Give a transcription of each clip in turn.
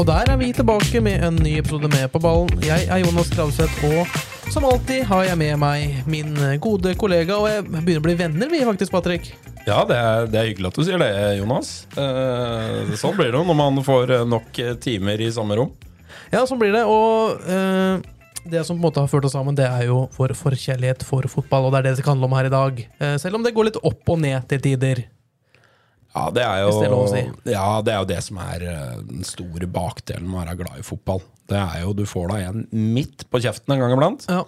Og der er vi tilbake med en ny episode med På ballen. Jeg er Jonas Kravseth, og som alltid har jeg med meg min gode kollega, og jeg begynner å bli venner, vi faktisk, Patrick. Ja, det er, det er hyggelig at du sier det, Jonas. Eh, sånn blir det jo når man får eh, nok eh, timer i samme rom. Ja, sånn blir det. Og eh, det som på en måte har ført oss sammen, det er jo vår forkjærlighet for fotball, og det er det det skal handle om her i dag. Eh, selv om det går litt opp og ned til tider. Ja, det er jo det er si. Ja, det er jo det som er eh, den store bakdelen med å være glad i fotball. Det er jo Du får deg en midt på kjeften en gang iblant, Ja.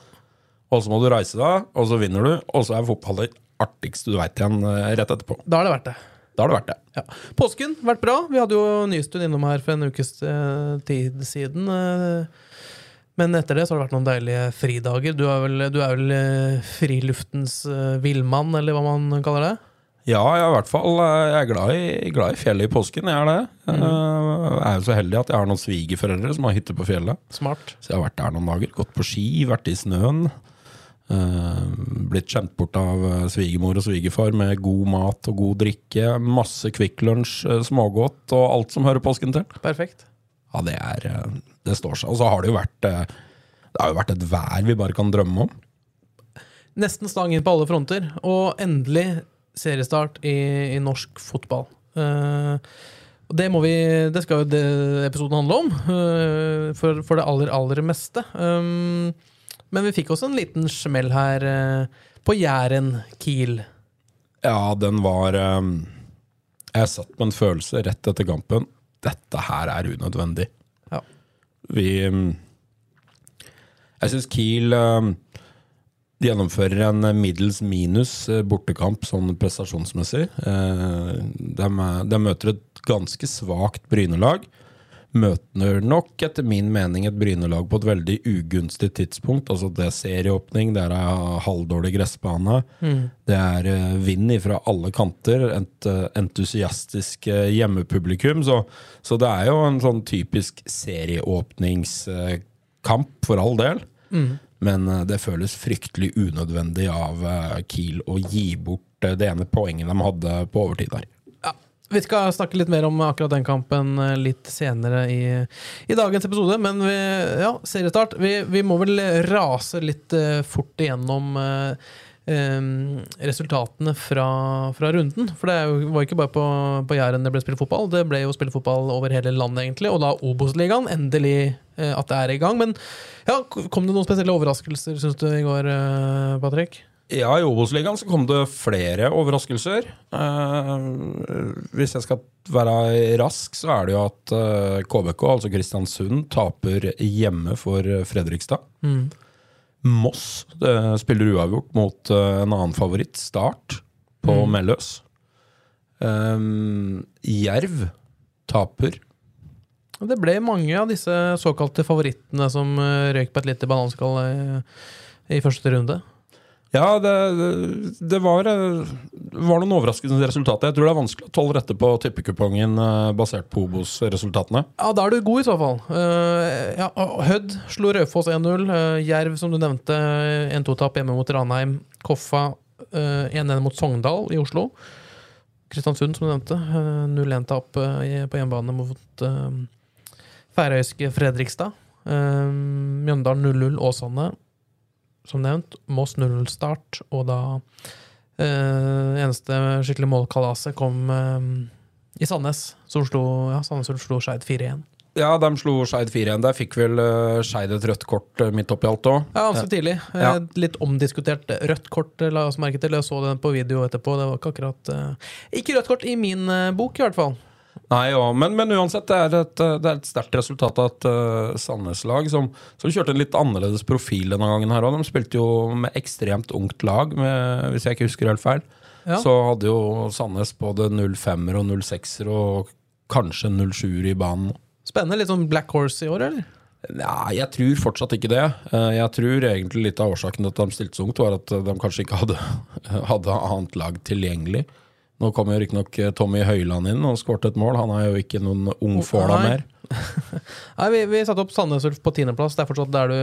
og så må du reise deg, og så vinner du, og så er fotball det artigste du veit igjen eh, rett etterpå. Da har det vært det. Da har det vært det. Ja. Påsken vært bra. Vi hadde jo Nystuen innom her for en ukes eh, tid siden. men etter det så har det vært noen deilige fridager. Du er vel, du er vel friluftens villmann, eller hva man kaller det? Ja, jeg er i hvert fall eh, Jeg er glad i, glad i fjellet i påsken. Jeg er det. Mm. Eh, Jeg er jo så heldig at jeg har noen svigerforeldre som har hytte på fjellet. Smart. Så jeg har vært der noen dager. Gått på ski, vært i snøen. eh, blitt kjent bort av svigermor og svigerfar med god mat og god drikke. Masse Kvikk Lunsj, smågodt og alt som hører påsken til. Perfekt. Ja, det er Det står seg. Og så har det jo vært Det har jo vært et vær vi bare kan drømme om. Nesten stang inn på alle fronter, og endelig seriestart i, i norsk fotball. Uh, det må vi Det skal jo det episoden handle om, uh, for, for det aller, aller meste. Um, men vi fikk også en liten smell her uh, på Jæren Kiel. Ja, den var um, Jeg satt med en følelse rett etter kampen. Dette her er unødvendig. Ja. Vi um, Jeg syns Kiel eh, de gjennomfører en middels minus eh, bortekamp sånn prestasjonsmessig. Eh, De, de møter et ganske svakt Bryne-lag. Møter nok, etter min mening, et Bryne-lag på et veldig ugunstig tidspunkt. Altså Det er serieåpning, det er halvdårlig gressbane. Det er eh, vind fra alle kanter. Et eh, entusiastisk eh, hjemmepublikum. Så, så det er jo en sånn typisk serieåpningskamp, for all del. Men eh, det føles fryktelig unødvendig av eh, Kiel å gi bort eh, det ene poenget de hadde på overtid der. Ja, Vi skal snakke litt mer om akkurat den kampen litt senere i, i dagens episode. Men vi, ja, seriestart. Vi, vi må vel rase litt fort igjennom resultatene fra, fra runden. For det var ikke bare på, på Jæren det ble spilt fotball. Det ble jo spilt fotball over hele landet, egentlig. Og da Obos-ligaen. Endelig eh, at det er i gang. Men ja, kom det noen spesielle overraskelser, syns du, i går, eh, Patrick? Ja, i Obos-ligaen så kom det flere overraskelser. Eh, hvis jeg skal være rask, så er det jo at eh, KBK, altså Kristiansund, taper hjemme for Fredrikstad. Fredrikstad. Moss det spiller uavgjort mot eh, en annen favoritt, Start, på Melløs. Um, Jerv taper. Det ble mange av disse såkalte favorittene som eh, røyk på et lite bananskall i, i første runde. Ja, det, det var, eh, var noen overraskende resultater. Jeg tror det er vanskelig å tolve rette på tippekupongen eh, basert på Obos-resultatene. Ja, da er du god i så fall. Uh, ja, Hødd slo Raufoss 1-0. Uh, Jerv, som du nevnte, 1-2-tap hjemme mot Ranheim. Koffa uh, 1-1 mot Sogndal i Oslo. Kristiansund, som du nevnte, eh, 0-1-tap eh, på hjemmebane mot færøyske Fredrikstad. Mjøndalen 0-0 Åsane, som nevnt. Moss 0-0-start, og da eh, eneste skikkelig målkalaset kom eh, i Sandnes, som slo, ja, Sandnes slo Skeid 4-1. Ja, de slo Skeid 4-1. Der fikk vel uh, Skeid et rødt kort eh, midt oppi alt òg. Ja, ganske tidlig. Eh, Ja. Litt omdiskutert rødt kort, eh, la oss merke til. Jeg så den på video etterpå. Det var ikke akkurat eh, Ikke rødt kort i min eh, bok, i hvert fall. Nei, ja, men, men uansett, det er et, det er et sterkt resultat av et uh, Sandnes-lag som, som kjørte en litt annerledes profil denne gangen. her også. De spilte jo med ekstremt ungt lag, med, hvis jeg ikke husker helt feil. Ja. Så hadde jo Sandnes både 05-er og 06-er og kanskje 07-er i banen. Spennende. Litt sånn Black Horse i år, eller? Nei, jeg tror fortsatt ikke det. Eh, Jeg tror egentlig litt av årsaken til at de stilte så ungt, var at de kanskje ikke hadde, hadde annet lag tilgjengelig. Nå kom jo riktignok Tommy Høiland inn og skåret et mål. Han er jo ikke noen ung fåla Nei. mer. Nei, vi, vi satte opp Sandnes Ulf på tiendeplass. Det er fortsatt der du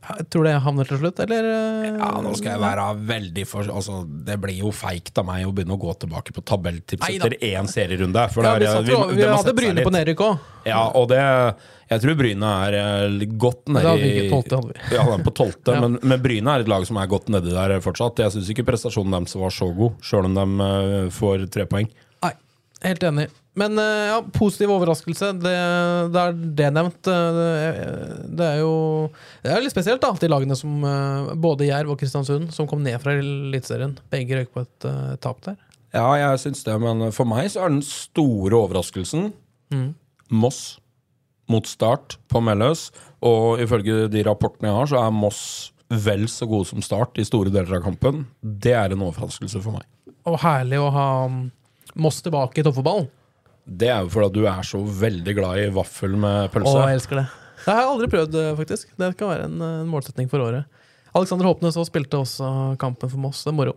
Jeg du det havner til slutt, eller? eh? Ja, nå skal jeg være veldig for altså, Det blir jo feigt av meg å begynne å gå tilbake på tabelltips etter én serierunde. Ja, vi er- satt vi, må- vi hadde Bryne på nedrykk òg. Ja, og det Jeg tror Bryne er eh, godt nedi vi vi. Ja, de er på tolvte, Ja. men, men Bryne er et lag som er godt nedi der fortsatt. Jeg syns ikke prestasjonen deres var så god, sjøl om de eh, får tre poeng. Nei, helt enig. Men eh, ja, positiv overraskelse, det, det er det nevnt. Eh, Det, det er jo Det er litt spesielt, da. De lagene som eh, både Jerv og Kristiansund, som kom ned fra Eliteserien. Begge røyk på et uh, tap der. Ja, jeg syns det, men for meg så er den store overraskelsen Moss mot Start på Melløs. Og ifølge de rapportene jeg har, så er Moss vel så gode som Start i store deler av kampen. Det er en overraskelse for meg. Og herlig å ha mm, Moss tilbake i toppfotballen. Det er jo fordi du er så veldig glad i vaffel med pølse. Å, jeg elsker det. Det har jeg aldri prøvd, eh, faktisk. Det kan være en, eh, en målsetning for året. Alexander Håpnes også spilte også kampen for Moss. Det er moro.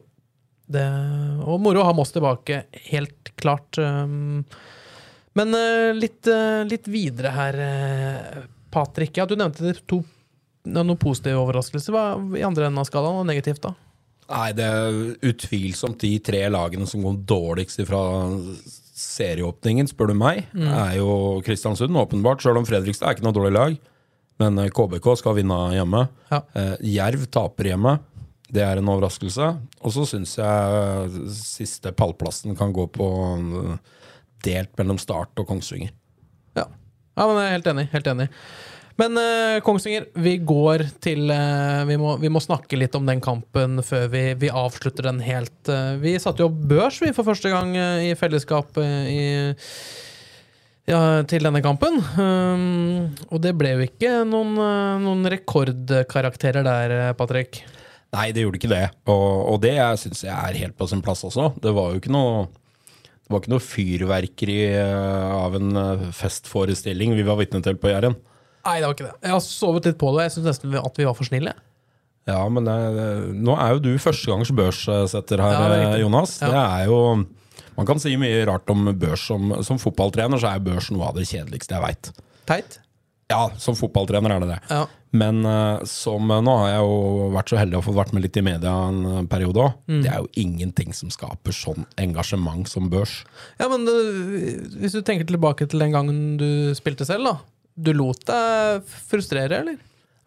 Det, og moro å ha Moss tilbake, helt klart. Um, men eh, litt, eh, litt videre her, Patrick. Ja, du nevnte de to noen positive overraskelser. Hva i andre enden av skalaen, og negativt, da? Nei, det er utvilsomt de tre lagene som går dårligst fra serieåpningen, spør du meg, er jo Kristiansund, åpenbart. Sjøl om Fredrikstad er ikke noe dårlig lag. Men eh, KBK skal vinne hjemme. Ja. Eh, Jerv taper hjemme. Det er en overraskelse. Og så syns jeg siste pallplassen kan gå på eh, delt mellom Start og Kongsvinger. Ja. ja, men jeg er helt enig. Helt enig. Men uh, Kongsvinger, vi går til uh, vi, må, vi må snakke litt om den kampen før vi, vi avslutter den helt. Uh, vi satte jo opp børs vi for første gang i fellesskap i, ja, til denne kampen. Um, og det ble jo ikke noen, noen rekordkarakterer der, Patrick. Nei, det gjorde ikke det. Og, og det syns jeg er helt på sin plass også. Det var jo ikke noe det var ikke noe fyrverkeri av en festforestilling vi var vitne til på Jæren. Nei, det var ikke det. Jeg har sovet litt på det. Jeg syns nesten at vi var for snille. Ja, men det, nå er jo du førstegangs børssetter her, Ja, det eh, Jonas. Ja. Det er jo Man kan si mye rart om børs. Som, som fotballtrener så er børs noe av det kjedeligste jeg veit. Teit. Ja, som fotballtrener er det det. Ja. Men eh, som eh, nå har jeg jo vært så heldig å få vært med litt i media en periode òg. Mm. Det er jo ingenting som skaper sånn engasjement som børs. Ja, men hvis du tenker tilbake til den gangen du spilte selv, da. Du lot deg frustrere, eller?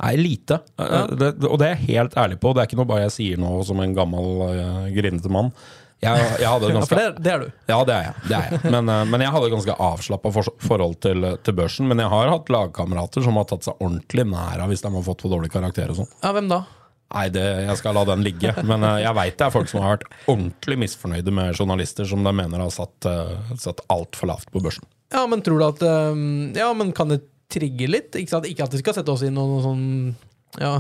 Nei, lite. Eh, Ja. Det, og det er jeg helt ærlig på. Det er ikke noe bare jeg sier nå som en gammel uh, grinete mann. Jeg, jeg hadde Ja, for det, det er du. Ja, det er jeg. Det er jeg. Men, eh, men jeg hadde ganske avslappa for, forhold til, til børsen. Men jeg har hatt lagkamerater som har tatt seg ordentlig nær av hvis de har fått for dårlig karakter og sånn. Ja, hvem da? Nei, det, jeg skal la den ligge. Men eh, jeg veit det er folk som har vært ordentlig misfornøyde med journalister som de mener har satt, satt altfor lavt på børsen. Ja, men tror du at Ja, men kan det trigge litt? Ikke, ikke at vi skal sette oss i noen sånn ja,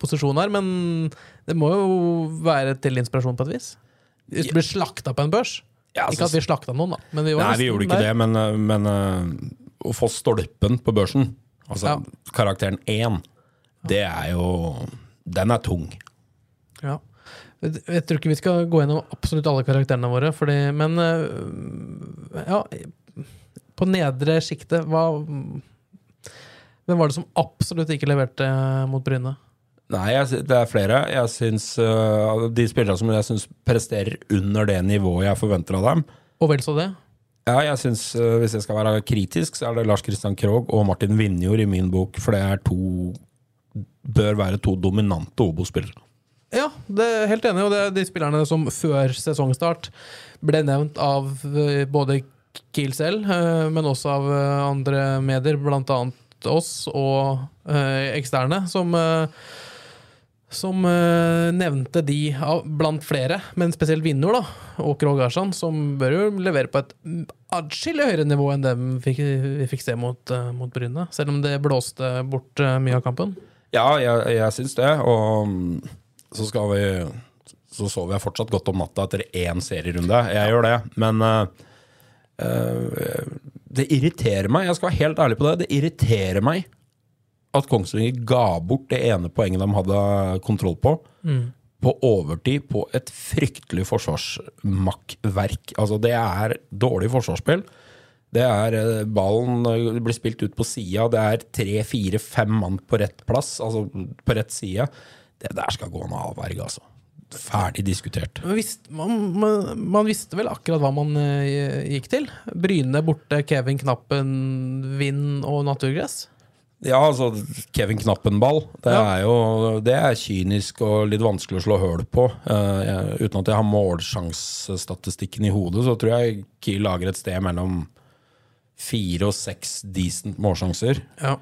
posisjon her, men det må jo være til inspirasjon på et vis? Hvis du blir slakta på en børs? Ja, ikke at vi slakta noen, da. Men vi var Nei, vi gjorde ikke der. det, men, eh, men eh, å få stolpen på børsen, altså Ja. karakteren én, det er jo Den er tung. Ja. Jeg tror ikke vi skal gå gjennom absolutt alle karakterene våre, fordi, men øh, ja På nedre sjiktet, hva Hvem var det som absolutt ikke leverte øh, mot Bryne? Nei, jeg, det er flere. Jeg synes, uh, De spillerne som jeg syns presterer under det nivået jeg forventer av dem. Og vel så det. Ja, jeg synes, uh, Hvis jeg skal være kritisk, så er det Lars Christian Krogh og Martin Vinjord i min bok. For det er to bør være to dominante Obo-spillere. Ja, det er helt enig, og det er de spillerne som før sesongstart ble nevnt av både Kiel selv, men også av andre medier, blant annet oss og øh, eksterne, som, øh, som eh, nevnte de av, blant flere, men spesielt Vinor, da, Åker og Garsan, som bør jo levere på et atskillig høyere nivå enn det vi fikk, vi fikk se mot, uh, mot Bryne. Selv om det blåste bort uh, mye av kampen. Ja, jeg, jeg syns det. Og mm, så skal vi Så sover jeg fortsatt godt om natta etter én serierunde. Jeg gjør det. Men uh, uh, det irriterer meg. Jeg skal være helt ærlig på det. Det irriterer meg at Kongsvinger ga bort det ene poenget de hadde kontroll på, mm. på overtid på et fryktelig forsvarsmakkverk. Altså, det er dårlig forsvarsspill. Det er eh, Ballen blir spilt ut på sida, det er tre, fire, fem mann på rett plass, altså på rett side. Det der skal gå an å avverge, altså. Ferdig diskutert. Man, man, man, visste vel akkurat hva man uh, gikk til? Bryne borte, Kevin Knappen, vind og naturgress? Ja, altså Kevin Knappen-ball. Det ja. er jo det er kynisk og litt vanskelig å slå høl på. Uh, jeg, uten at jeg har målsjansestatistikken i hodet, så tror jeg Kiel lager et sted mellom fire og seks decent målsjanser. Ja.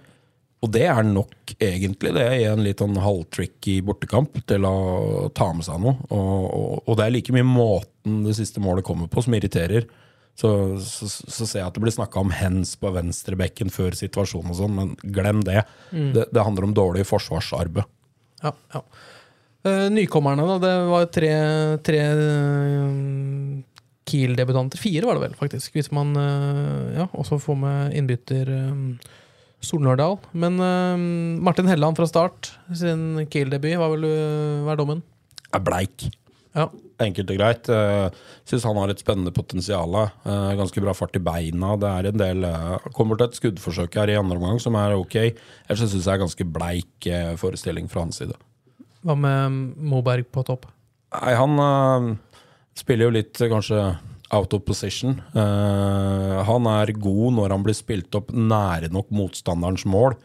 Og det er nok, egentlig, det i en litt sånn halvtricky bortekamp til å ta med seg noe. Og, og, og det er like mye måten det siste målet kommer på, som irriterer. Så, så, så, ser jeg at det blir snakka om hens på venstrebekken før situasjonen og sånn, men glem det. Mm. det. det. handler om dårlig forsvarsarbeid. Ja, ja. Uh, nykommerne, da. Det var tre, tre uh, Kiel-debutanter. Fire var det vel, faktisk, hvis man uh, ja, også får med innbytter Solnørdal. Men Martin Helland fra start, sin Kiel-debut, hva du være dommen? Er bleik. Ja. Enkelt og greit. Uh, Syns han har et spennende potensial. Uh, ganske bra fart i beina. Det er en del uh, Kommer til et skuddforsøk her i andre omgang som er ok. Ellers syns jeg det er ganske bleik uh, forestilling fra hans side. Hva med Moberg på topp? Nei, han spiller jo litt kanskje out of position. han er god når han blir spilt opp nære nok motstanderens mål.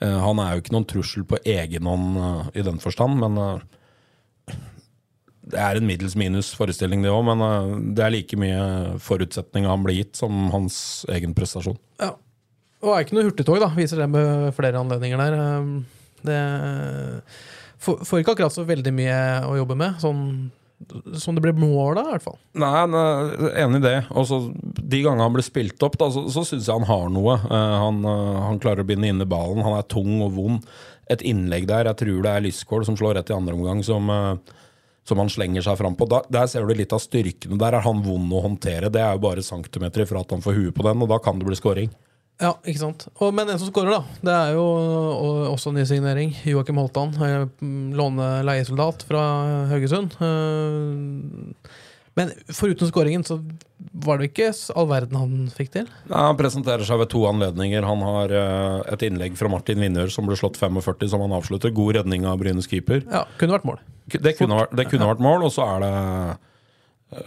han er jo ikke noen trussel på egen hånd i den forstand, men det er en middels minus forestilling, det òg, men uh, det er like mye forutsetninger han blir gitt, som hans egen prestasjon. Ja. Og er ikke noe hurtigtog, da. Viser det med flere anledninger der. Det får ikke akkurat så veldig mye å jobbe med, sånn som det ble mål i hvert fall. Nei, er enig i det. Også, de gangene han blir spilt opp, da, så, så syns jeg han har noe. Uh, han, uh, han, klarer å binde inne ballen. Han er tung og vond. Et innlegg der, jeg tror det er Lyskål som slår rett i andre omgang, som uh, som han slenger seg fram på. Da, der ser du litt av styrkene. Der er han vond å håndtere. Det er jo bare centimeter ifra at han får huet på den, og da kan det bli scoring. Ja, ikke sant. Og, men en som skårer, da. Det er jo også en ny signering. Joakim Holtan. Eh, låne-leiesoldat fra Haugesund. Eh, men foruten skåringen så var det ikke all verden han fikk til? Nei, Han presenterer seg ved to anledninger. Han har uh, et innlegg fra Martin Winnør som ble slått 45, som han avslutter. God redning av Brynes keeper. Ja, kunne vært mål. Det kunne, vært, det kunne vært mål, og så er det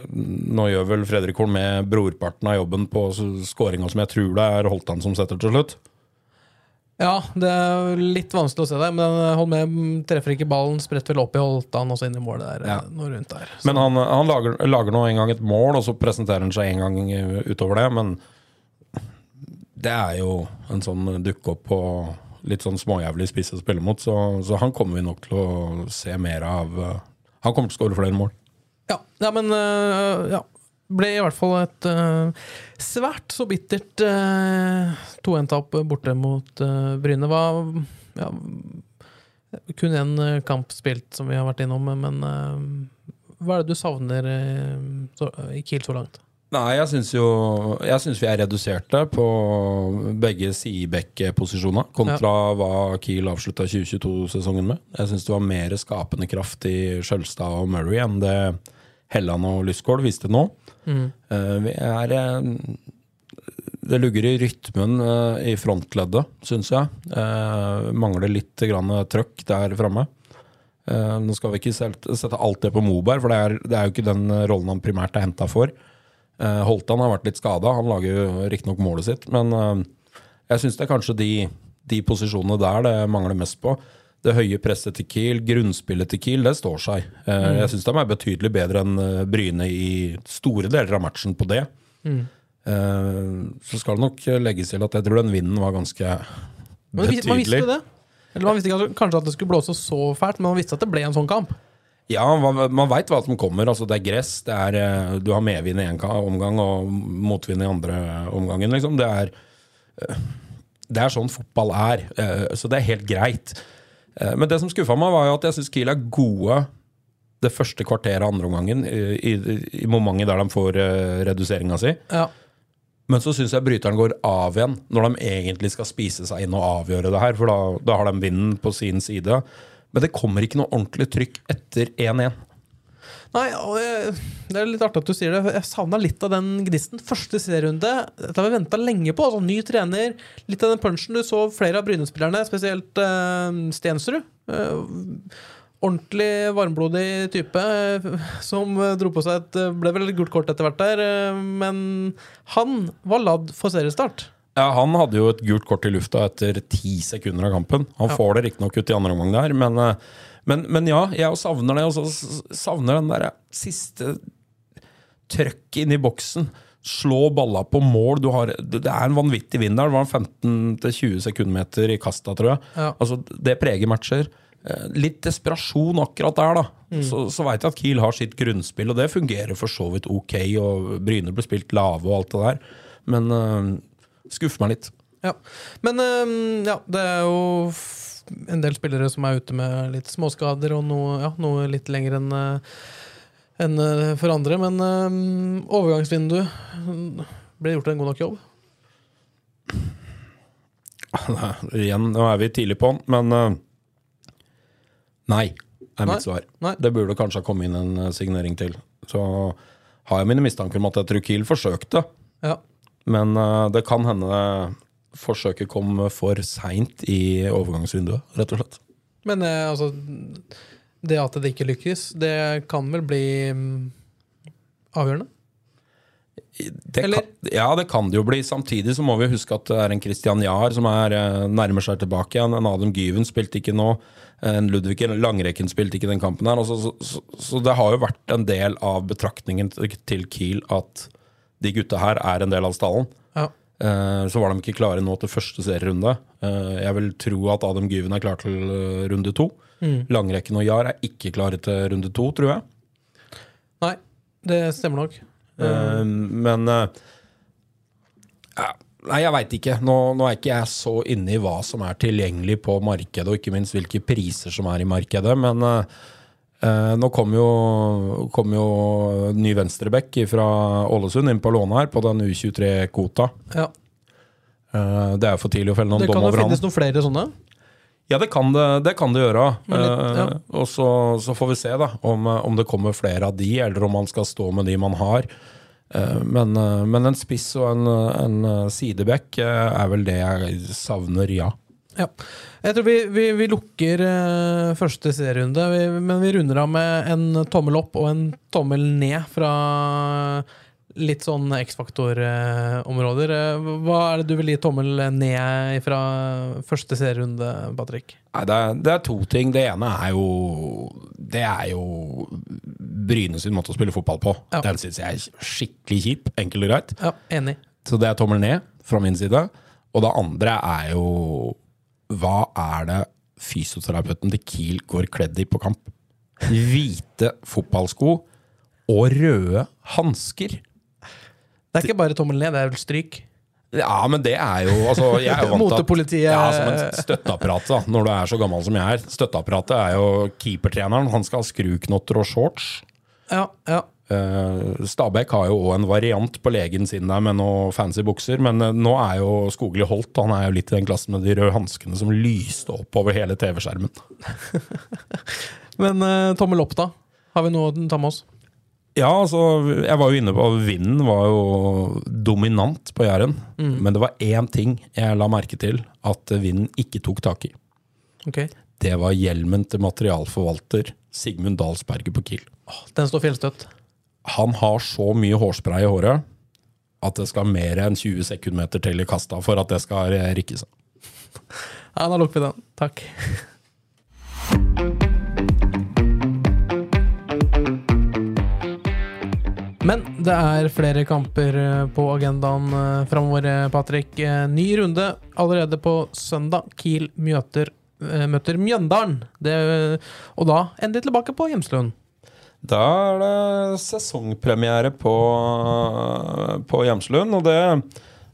Nå gjør vel Fredrik Holm med brorparten av jobben på skåringa, som jeg tror det er Holtan som setter til slutt. Ja, det er litt vanskelig å se det, men Holmé treffer ikke ballen. Spretter vel opp i Holtan og så inn i målet der. Ja. Noe rundt der. Så. Men han, han lager, lager, nå en gang et mål, og så presenterer han seg en gang utover det. Men det er jo en sånn dukke opp på litt sånn småjævlig spiss å spille mot, så, så, han kommer vi nok til å se mer av. Han kommer til å skåre flere mål. Ja, men men ja, ble i hvert fall et uh, svært så bittert uh, eh, 2-1-tap borte mot uh, Bryne. Hva ja, Kun én kamp spilt, som vi har vært innom, men uh, hva er det du savner så, i Kiel så langt? Nei, jeg syns jo Jeg syns vi er reduserte på begge sideback-posisjoner kontra ja. hva Kiel avslutta 2022-sesongen med. Jeg syns det var mer skapende kraft i Skjølstad og Murray enn det Helland og Lysgård viste nå. Mm. vi er eh, Det lugger i rytmen eh, i frontleddet, syns jeg. mangler litt grann trøkk der framme. nå skal vi ikke sette alt det på Moberg, for det er, det er jo ikke den rollen han primært er henta for. Holtan har vært litt skada, han lager jo riktignok målet sitt. Men jeg syns det er kanskje de, de posisjonene der det mangler mest på det høye presset til Kiel, grunnspillet til Kiel, det står seg. Eh, mm. Jeg syns de er betydelig bedre enn eh, Bryne i store deler av matchen på det. Mm. Eh, så skal det nok legges til at jeg tror den vinden var ganske betydelig. Man visste det. Eller Man visste ikke at, kanskje at det skulle blåse så fælt, men man visste at det ble en sånn kamp. Ja, man, man veit hva som kommer. Altså, det er gress, det er, du har medvind i én omgang og motvind i andre omgangen. Liksom. Det, er, det er sånn fotball er, så det er helt greit. Eh, Men det som skuffa meg, var jo at jeg syns Kiel er gode det første kvarteret av andre omgangen, i, i, i momentet der de får uh, reduseringa si. Ja. Men så syns jeg bryteren går av igjen, når de egentlig skal spise seg inn og avgjøre det her. For da, da har de vinden på sin side. Men det kommer ikke noe ordentlig trykk etter 1-1. Nei, Det er litt artig at du sier det. Jeg savna litt av den gnisten. Første serierunde Dette har vi venta lenge på. altså Ny trener. Litt av den punchen du så flere av Bryne-spillerne, spesielt uh, Stensrud. Uh, ordentlig varmblodig type eh, som dro på seg et Ble vel et gult kort etter hvert der, uh, men han var ladd for seriestart. Ja, Han hadde jo et gult kort i lufta etter ti sekunder av kampen. Han Ja. får det riktignok ut i andre omgang der, men, eh, men, men ja, jeg savner det. Og så savner den der siste trøkket inn i boksen. Slå balla på mål. Du har, det er en vanvittig vind der. Det var en 15-20 sekundmeter i kasta, tror jeg. Ja. Altså, det preger matcher. Eh, Litt desperasjon akkurat der, da. Så, så veit jeg at Kiel har sitt grunnspill, og det fungerer for så vidt ok. Og Bryne ble spilt lave og alt det der. Men uh, skuffer meg litt. Ja. Men uh, ja, det er jo en del spillere som er ute med litt småskader og noe, ja, noe litt lenger enn en øh, for andre. Men um, overgangsvindu øh, ble gjort en god nok jobb. Igjen, nå er vi tidlig på den, men uh, nei, er Nei, mitt svar. nei. Det burde kanskje ha kommet inn en eh, signering til. Så har jeg mine mistanker om at jeg tror Kiel forsøkte, Ja. men uh, det kan hende forsøket kom for seint i overgangsvinduet, rett og slett. Men øh, altså Det at det ikke lykkes, det kan vel bli mm, avgjørende? Det kan, ja, det kan det jo bli. Samtidig så må vi huske at det er en Christian Jahr som er, eh, nærmer seg tilbake igjen. En Adam Gyven spilte ikke nå. En Ludvig Langrekken spilte ikke den kampen her. Så, så, så, så det har jo vært en del av betraktningen til Kiel at de gutta her er en del av stallen. Eh, Så var de ikke klare nå til første serierunde. Eh, Jeg vil tro at Adam Gyven er klar til eh, runde to. Langrekken og Jahr er ikke klare til runde to, tror jeg. Nei, det stemmer nok. Men Nei, jeg veit ikke. Nå, nå er ikke jeg så inne i hva som er tilgjengelig på markedet, og ikke minst hvilke priser som er i markedet. Men eh, eh, nå kom jo, kom jo ny venstrebekk fra Ålesund inn på lånet her, på den U23-kvota. Ja. Eh, det er jo for tidlig å felle noen Det dom kan jo over han. finnes noen flere sånne. Ja, det kan det, det, kan det gjøre. Litt, ja. Eh, og så, så får vi se da om, om det kommer flere av de, eller om man skal stå med de man har. Eh, men, eh, men en spiss og en, en sideback eh, er vel det jeg savner, ja. Ja. Jeg tror vi, vi, vi lukker uh, første serierunde, vi, men vi runder av med en tommel opp og en tommel ned fra litt sånn X-faktor-områder. hva er det du vil gi tommel ned fra første serierunde, Patrick? Nei, det, er, det er to ting. Det ene er jo Det er jo Bryne sin måte å spille fotball på. Ja. Den syns jeg er skikkelig kjip. Enkelt og greit. Ja, enig. Så det er tommel ned fra min side. Og det andre er jo Hva er det fysioterapeuten til Kiel går kledd i på kamp? Hvite fotballsko og røde hansker. Det er ikke bare tommel ned, det er vel stryk. Ja, men det er jo altså, jeg er vant Motepolitiet. Ja, som en støtteapparat, da, når du er så gammel som jeg er. Støtteapparatet er jo keepertreneren. Han skal ha skruknotter og shorts. Ja, ja. Eh, Stabæk har jo òg en variant på legen sin der med noen fancy bukser, men eh, nå er jo Skogli Holt Han er jo litt i den klassen med de røde hanskene som lyste opp over hele TV-skjermen. Men eh, tommel opp, da? Har vi noe å ta med oss? Ja, altså, jeg var jo inne på Vinden var jo dominant på Jæren. Men det var én ting jeg la merke til at vinden ikke tok tak i. Okay. Det var hjelmen til materialforvalter Sigmund Dalsberget på Kiel. Den står fjellstøtt. Han har så mye hårspray i håret at det skal mer enn 20 sekundmeter til i kasta for at det skal rikke seg. Ja, da lukker vi den. Takk. Men det er flere kamper eh, på agendaen eh, framover, eh, Patrick. Ny runde allerede på søndag. Kiel møter møter Mjøndalen. Det, og da endelig tilbake på Hjemslund. Da er det sesongpremiere på, på Hjemslund, og det,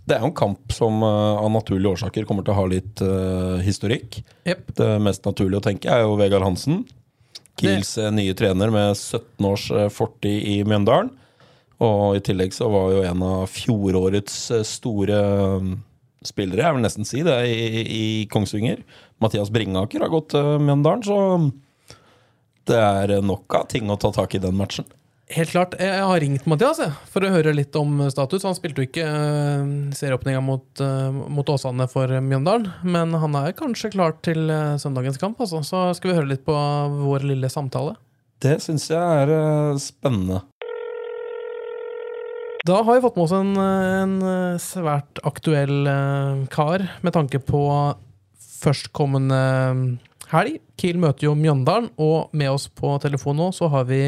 det er jo en kamp som eh, av naturlige årsaker kommer til å ha litt uh, historikk. Yep. Det mest naturlige å tenke er jo Vegard Hansen. Kiels det. nye trener med 17 års eh, fortid i Mjøndalen. Og i tillegg så var jo en av fjorårets eh, store mm, spillere, jeg vil nesten si det, i, i Kongsvinger. Mathias Bringaker har gått til Mjøndalen, så det er nok av ting å ta tak i den matchen. Helt klart. Jeg har ringt Mathias for å høre litt om status. Han spilte jo ikke uh, serieåpninga mot, eh, mot Åsane for Mjøndalen, men han er kanskje klar til eh, søndagens kamp. Altså. Så skal vi høre litt på vår lille samtale. Det syns jeg er eh, spennende. Da har vi fått med oss en, en svært aktuell eh, kar med tanke på førstkommende helg. Kiel møter jo Mjøndalen, og med oss på telefon nå så har vi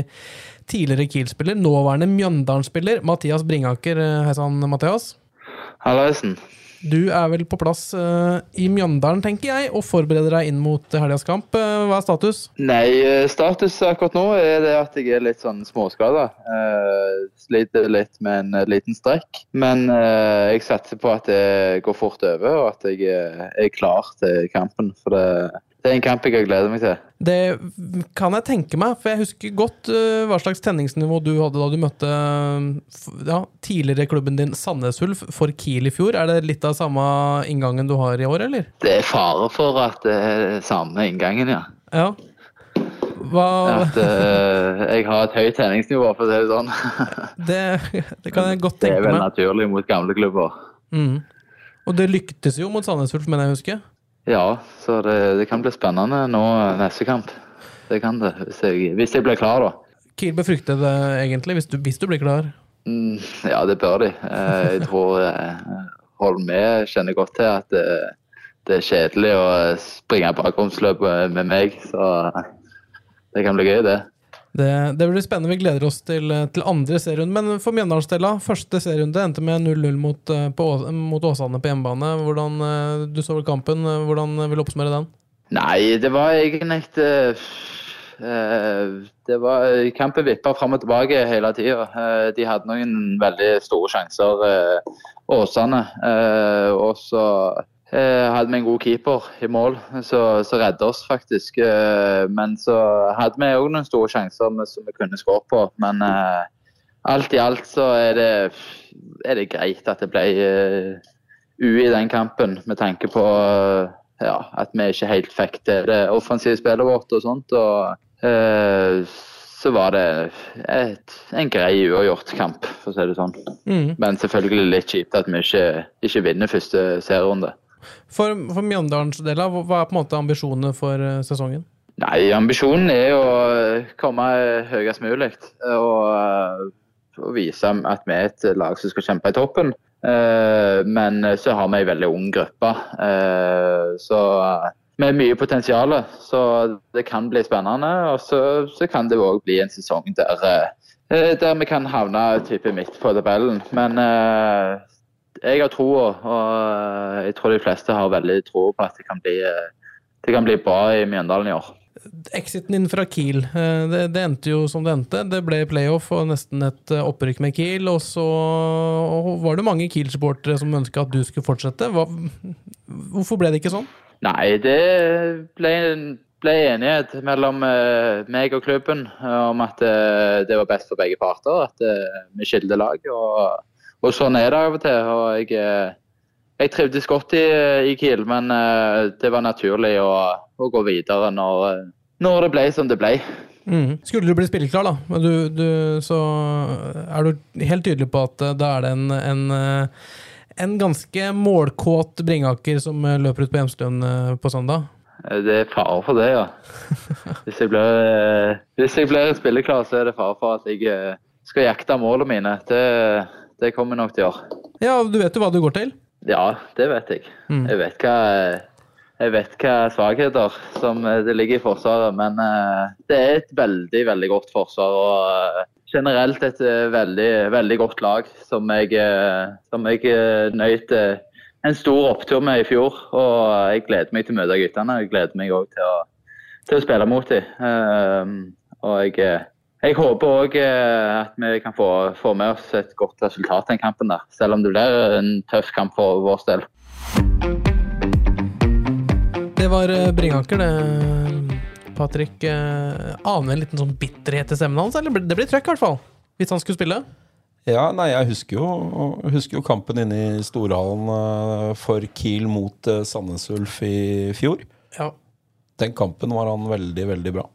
tidligere Kiel-spiller, nåværende Mjøndalen-spiller, Mathias Bringaker. Eh, Hei sann, Mathias. Hallaisen. Du er vel på plass uh, i Mjøndalen, tenker jeg, og forbereder deg inn mot helgas kamp. Uh, hva er status? Nei, status akkurat nå er det at jeg er litt sånn småskada. Uh, sliter litt med en liten strekk. Men jeg satser på at det går fort over, og at jeg er klar til kampen. For det, det er en kamp jeg har gledet meg til. Det kan jeg tenke meg, for jeg husker godt eh, hva slags tenningsnivå du hadde da du møtte ja, tidligere klubben din Sandnes Ulf for Kiel i fjor. Er det litt av samme inngangen du har i år, eller? Det er fare for at det er samme inngangen, ja. Ja. Hva At uh, jeg har et høyt tenningsnivå, for å si det sånn. det, det kan jeg godt tenke meg. Det er vel naturlig mot gamle klubber. Mm. Og det lyktes jo mot Sandnes Ulf, mener jeg husker. Ja, så det, det kan bli spennende nå neste kamp. Det kan det, hvis jeg, hvis jeg blir klar, da. Kiel bør frykte det egentlig, hvis du, hvis du blir klar. Mm, ja, det bør de. Eh, Jeg tror eh, Holme kjenner godt til at det, det er kjedelig å springe bakromsløp med meg, så det kan bli gøy, det. Det, det blir spennende. Vi gleder oss til, til andre serierunde. Men for Mjøndalsdela, første serierunde endte med 0-0 mot, eh, mot Åsane på hjemmebane. Hvordan, eh, du så vel kampen. Hvordan vil du oppsummere den? Nei, det var egentlig eh, Det var Kampen vippa fram og tilbake hele tida. De hadde noen veldig store sjanser, Åsane. Og så hadde vi en god keeper i mål som redda oss, faktisk. Eh, Men så hadde vi òg noen store sjanser som vi kunne skåret på. Men eh, alt i alt så er det, er det greit at det ble u ue i den kampen, med tanke på eh, ja, at vi ikke helt fikk til det offensive spillet vårt og sånt. Og eh, så var det et, en grei uavgjort kamp, for å si det sånn. Mm. Men selvfølgelig litt kjipt at vi ikke, ikke vinner første serierunde. For, for Mjøndalens hva hva er på en måte ambisjonene for eh, sesongen? Nei, ambisjonen er å komme høyest mulig og, eh, og vise at vi er et lag som skal kjempe i toppen. Eh, Men så har vi en veldig ung gruppe, eh, så med mye potensial. Så det kan bli spennende. Og så, så kan det òg bli en sesong der, eh, der vi kan havne type midt på tabellen. Men eh, jeg har troa, og jeg tror de fleste har veldig tro på at det kan bli, eh, det kan bli bra i Mjøndalen i år. Exiten din fra Kiel, eh, det, det endte jo som det endte. Det ble playoff og nesten et eh, opprykk med Kiel. Og så var det mange Kiel-supportere som ønska at du skulle fortsette. Hva, hvorfor ble det ikke sånn? Nei, det ble, ble enighet mellom meg og klubben om at det var best for begge parter. At vi skilte lag. Og, og sånn er det av og til. Og jeg, eh, jeg trivdes godt i, i Kiel, men eh, det var naturlig å, å gå videre når, eh, når det ble som det ble. Mm. Skulle du bli spilleklar, da, men du, du, så er du helt tydelig på at da er det en, en, en ganske målkåt Bringaker som løper ut på Hjemslund på søndag. Det er fare for det, ja. Hvis jeg blir, hvis jeg blir spilleklar, så er det fare for at jeg skal jakte målene mine. Det, det kommer jeg nok til å gjøre. Ja, du vet jo hva du går til. Ja, det vet jeg. Jeg vet hva jeg vet hva svakheter som eh, det ligger i Forsvaret, men eh, det er et veldig, veldig godt forsvar. Og eh, generelt et veldig, veldig godt lag som jeg, som jeg nøyt en stor opptur med i fjor. Og jeg gleder meg til å møte guttene. Jeg gleder meg òg til, til å spille mot dem. Og jeg, jeg håper òg at vi kan få, få med oss et godt resultat den kampen der. Selv om det blir en tøff kamp for vår del. Det var eh, Bringaker, det. Patrick eh, aner en liten sånn bitterhet i stemmen hans, eller det blir trøkk i hvert fall. Hvis han skulle spille. Ja, nei, jeg husker jo, husker jo kampen inne i Storhallen eh, for Kiel mot Sandnes Ulf i fjor. Ja. Den kampen var han veldig, veldig bra.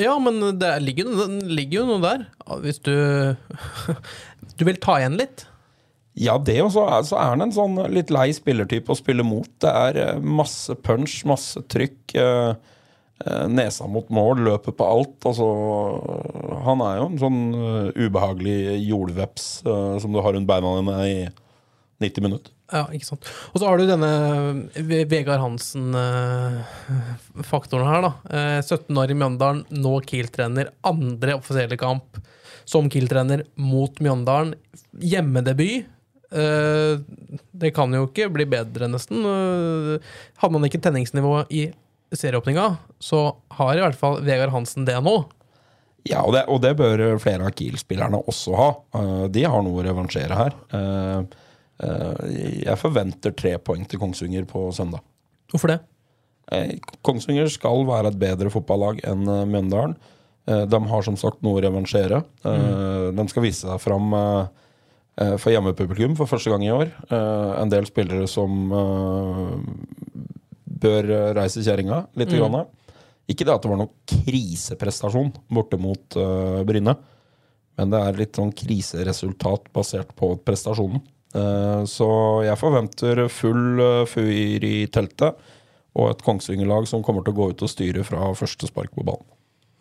Ja, men det ligger, det ligger jo noe der. Hvis du Du vil ta igjen litt. Ja, det også. så er, han en sånn litt lei spillertype å spille mot. Det er eh, masse punch, masse trykk. eh, eh, Nesa mot mål, løpet på alt. Altså, han er jo en sånn eh, ubehagelig jordveps som du har rundt beina dine i 90 minutter. Ja, ikke sant. Og så har du denne Vegard Hansen-faktoren her, da. Eh, 17 år i Mjøndalen, nå Kiel-trener. Andre offisielle kamp som Kiel-trener mot Mjøndalen. Hjemmedebut. Eh, Det kan jo ikke bli bedre, nesten. Eh, Hadde man ikke tenningsnivå i serieåpninga, så har i hvert fall Vegard Hansen det nå. Ja, og det, og det bør flere av Kiel-spillerne også ha. Eh, de har noe å revansjere her. Eh, jeg forventer tre poeng til Kongsvinger på søndag. Hvorfor det? Eh, Kongsvinger skal være et bedre fotballag enn eh, Mjøndalen. De har som sagt noe å revansjere. Mm. De skal vise seg fram for hjemmepublikum for første gang i år. En del spillere som bør reise kjerringa litt. Grann. Ikke det at det var noen kriseprestasjon borte mot Bryne, men det er litt sånn kriseresultat basert på prestasjonen. Eh, så jeg forventer full uh, fyr i teltet og et Kongsvinger-lag som kommer til å gå ut og styre fra første spark på ballen.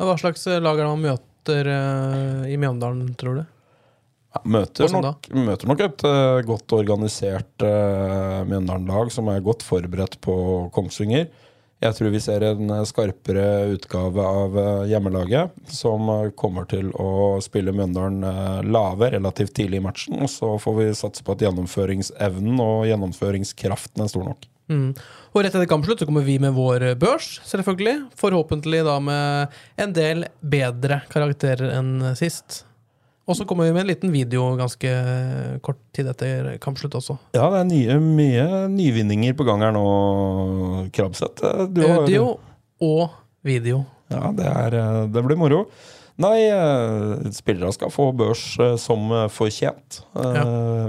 Hva slags lag er det man møter eh, i Mjøndalen, tror du? Ja, møter, nok, møter nok et eh, godt organisert Mjøndalen-lag som er godt forberedt på Kongsvinger. Jeg tror vi ser en skarpere utgave av eh, hjemmelaget, som eh, kommer til å spille Mjøndalen eh, lave relativt tidlig i matchen. Og så får vi satse på at gjennomføringsevnen og gjennomføringskraften er stor nok. Mm. Og rett etter kampslutt så kommer vi med vår børs, selvfølgelig. Forhåpentlig da med en del bedre karakterer enn sist. Og så kommer vi med en liten video ganske kort tid etter kampslutt også. Ja, det er nye, mye nyvinninger på gang her nå, Krabbseth. Du Audio og video. Ja, det, er, eh, det blir moro. Nei, eh, spillere skal få børs eh, som eh, fortjent. Ja.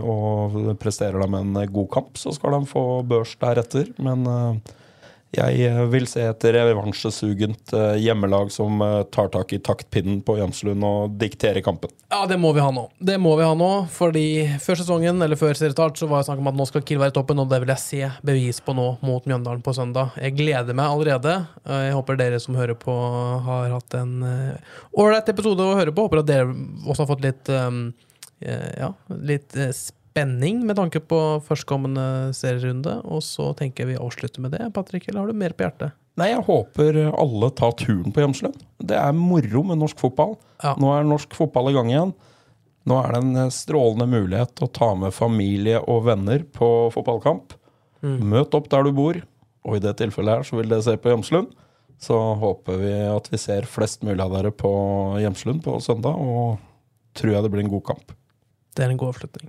Og presterer de en eh, god kamp, så skal de få børs deretter. Men eh, jeg eh, vil se et revansjesugent eh, hjemmelag som eh, tar tak i taktpinnen på Jamslund og dikterer kampen. Ja, det må vi ha nå. Det må vi ha nå, fordi før sesongen, eller før seriestart, så var det snakk om at nå skal Kiel være i toppen, og det vil jeg se bevis på nå mot Mjøndalen på søndag. Jeg gleder meg allerede. Jeg håper dere som hører på, har hatt en ålreit episode å høre på. Håper at dere også har fått litt um, ja, litt spenning med tanke på førstkommende serierunde. Og så tenker vi avslutter med det. Patrick, eller har du mer på hjertet? Nei, jeg håper alle tar turen på Jømslund. Det er moro med norsk fotball. Ja. Nå er norsk fotball i gang igjen. Nå er det en eh, strålende mulighet til å ta med familie og venner på fotballkamp. Møt opp der du bor, og i det tilfellet her så vil dere se på Hjemslund. Så håper vi at vi ser flest mulig av dere på Hjemslund på søndag, og tror jeg det blir en god kamp. Det er en god avslutning.